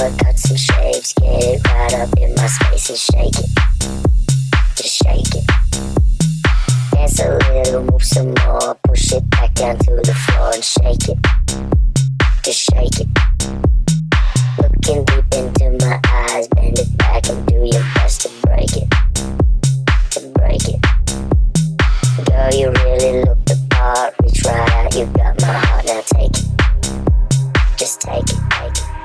over, cuts some shapes. Get it right up in my space and shake it. Just shake it. Dance a little, move some more. Push it back down to the floor and shake it. Just shake it. Looking deep into my eyes, bend it back and do your best to break it. To break it. Girl, you really look the part. Reach right out, you got my heart. Now take it. Just take it, take it.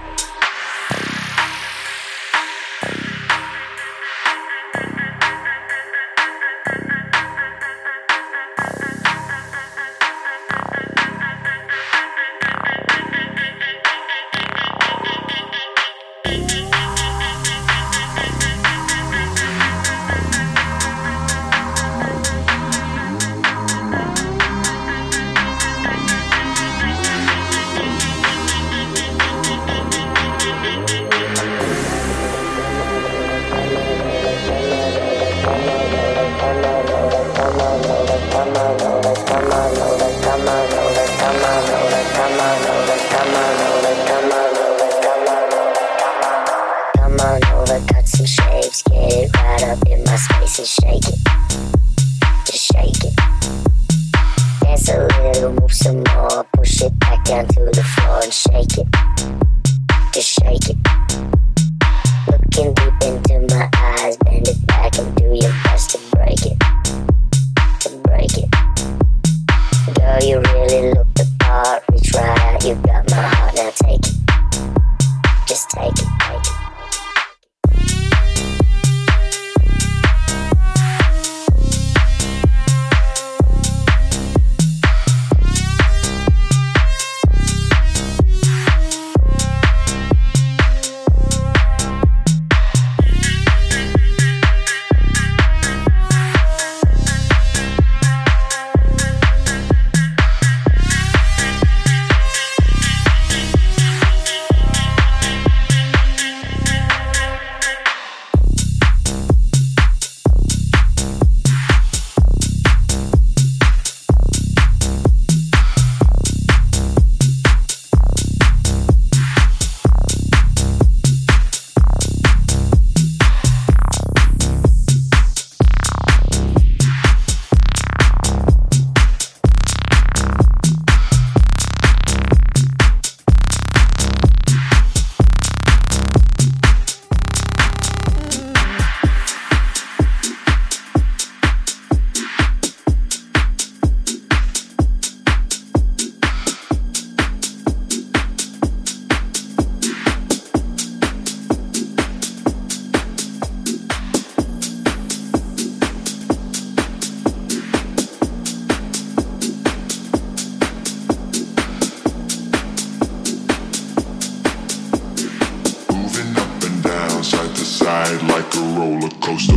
coaster.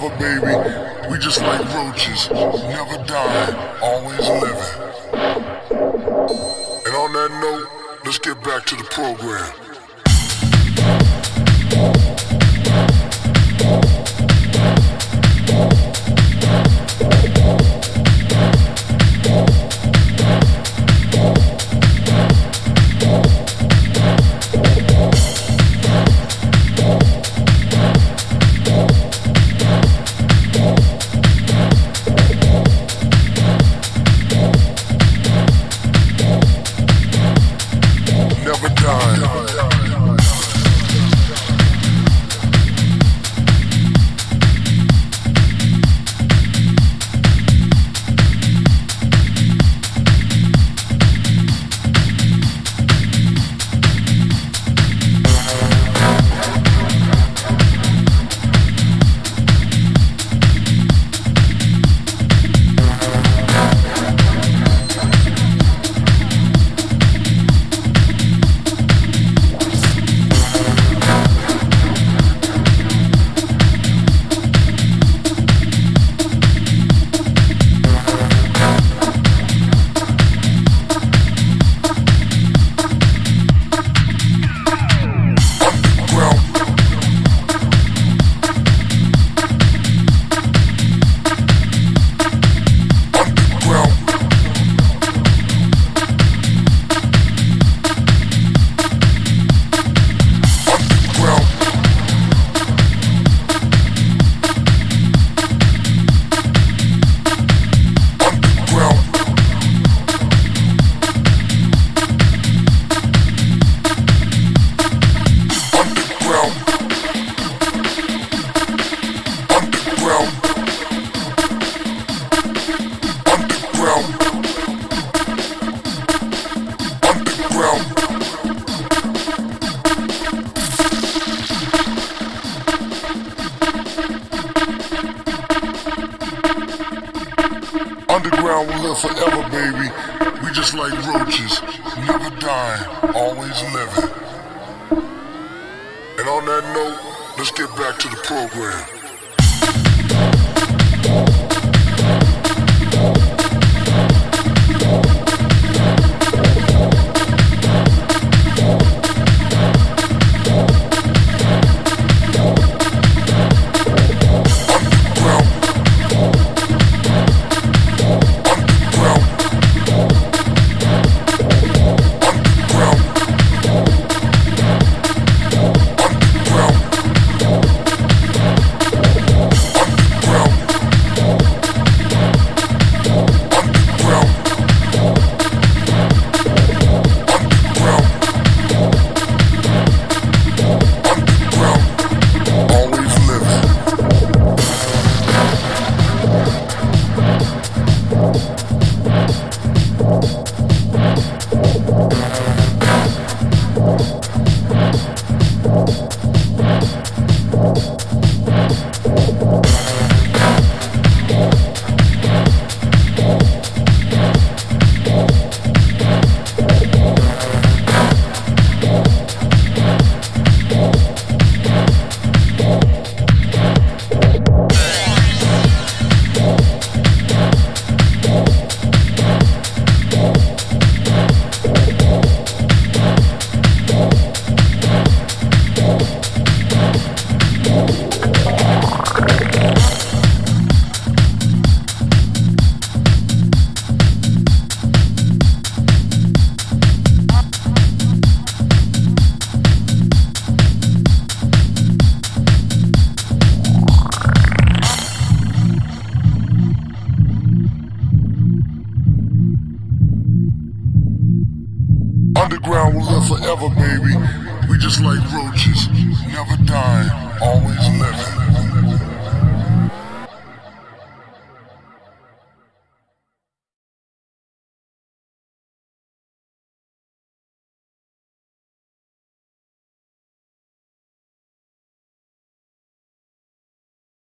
Never die.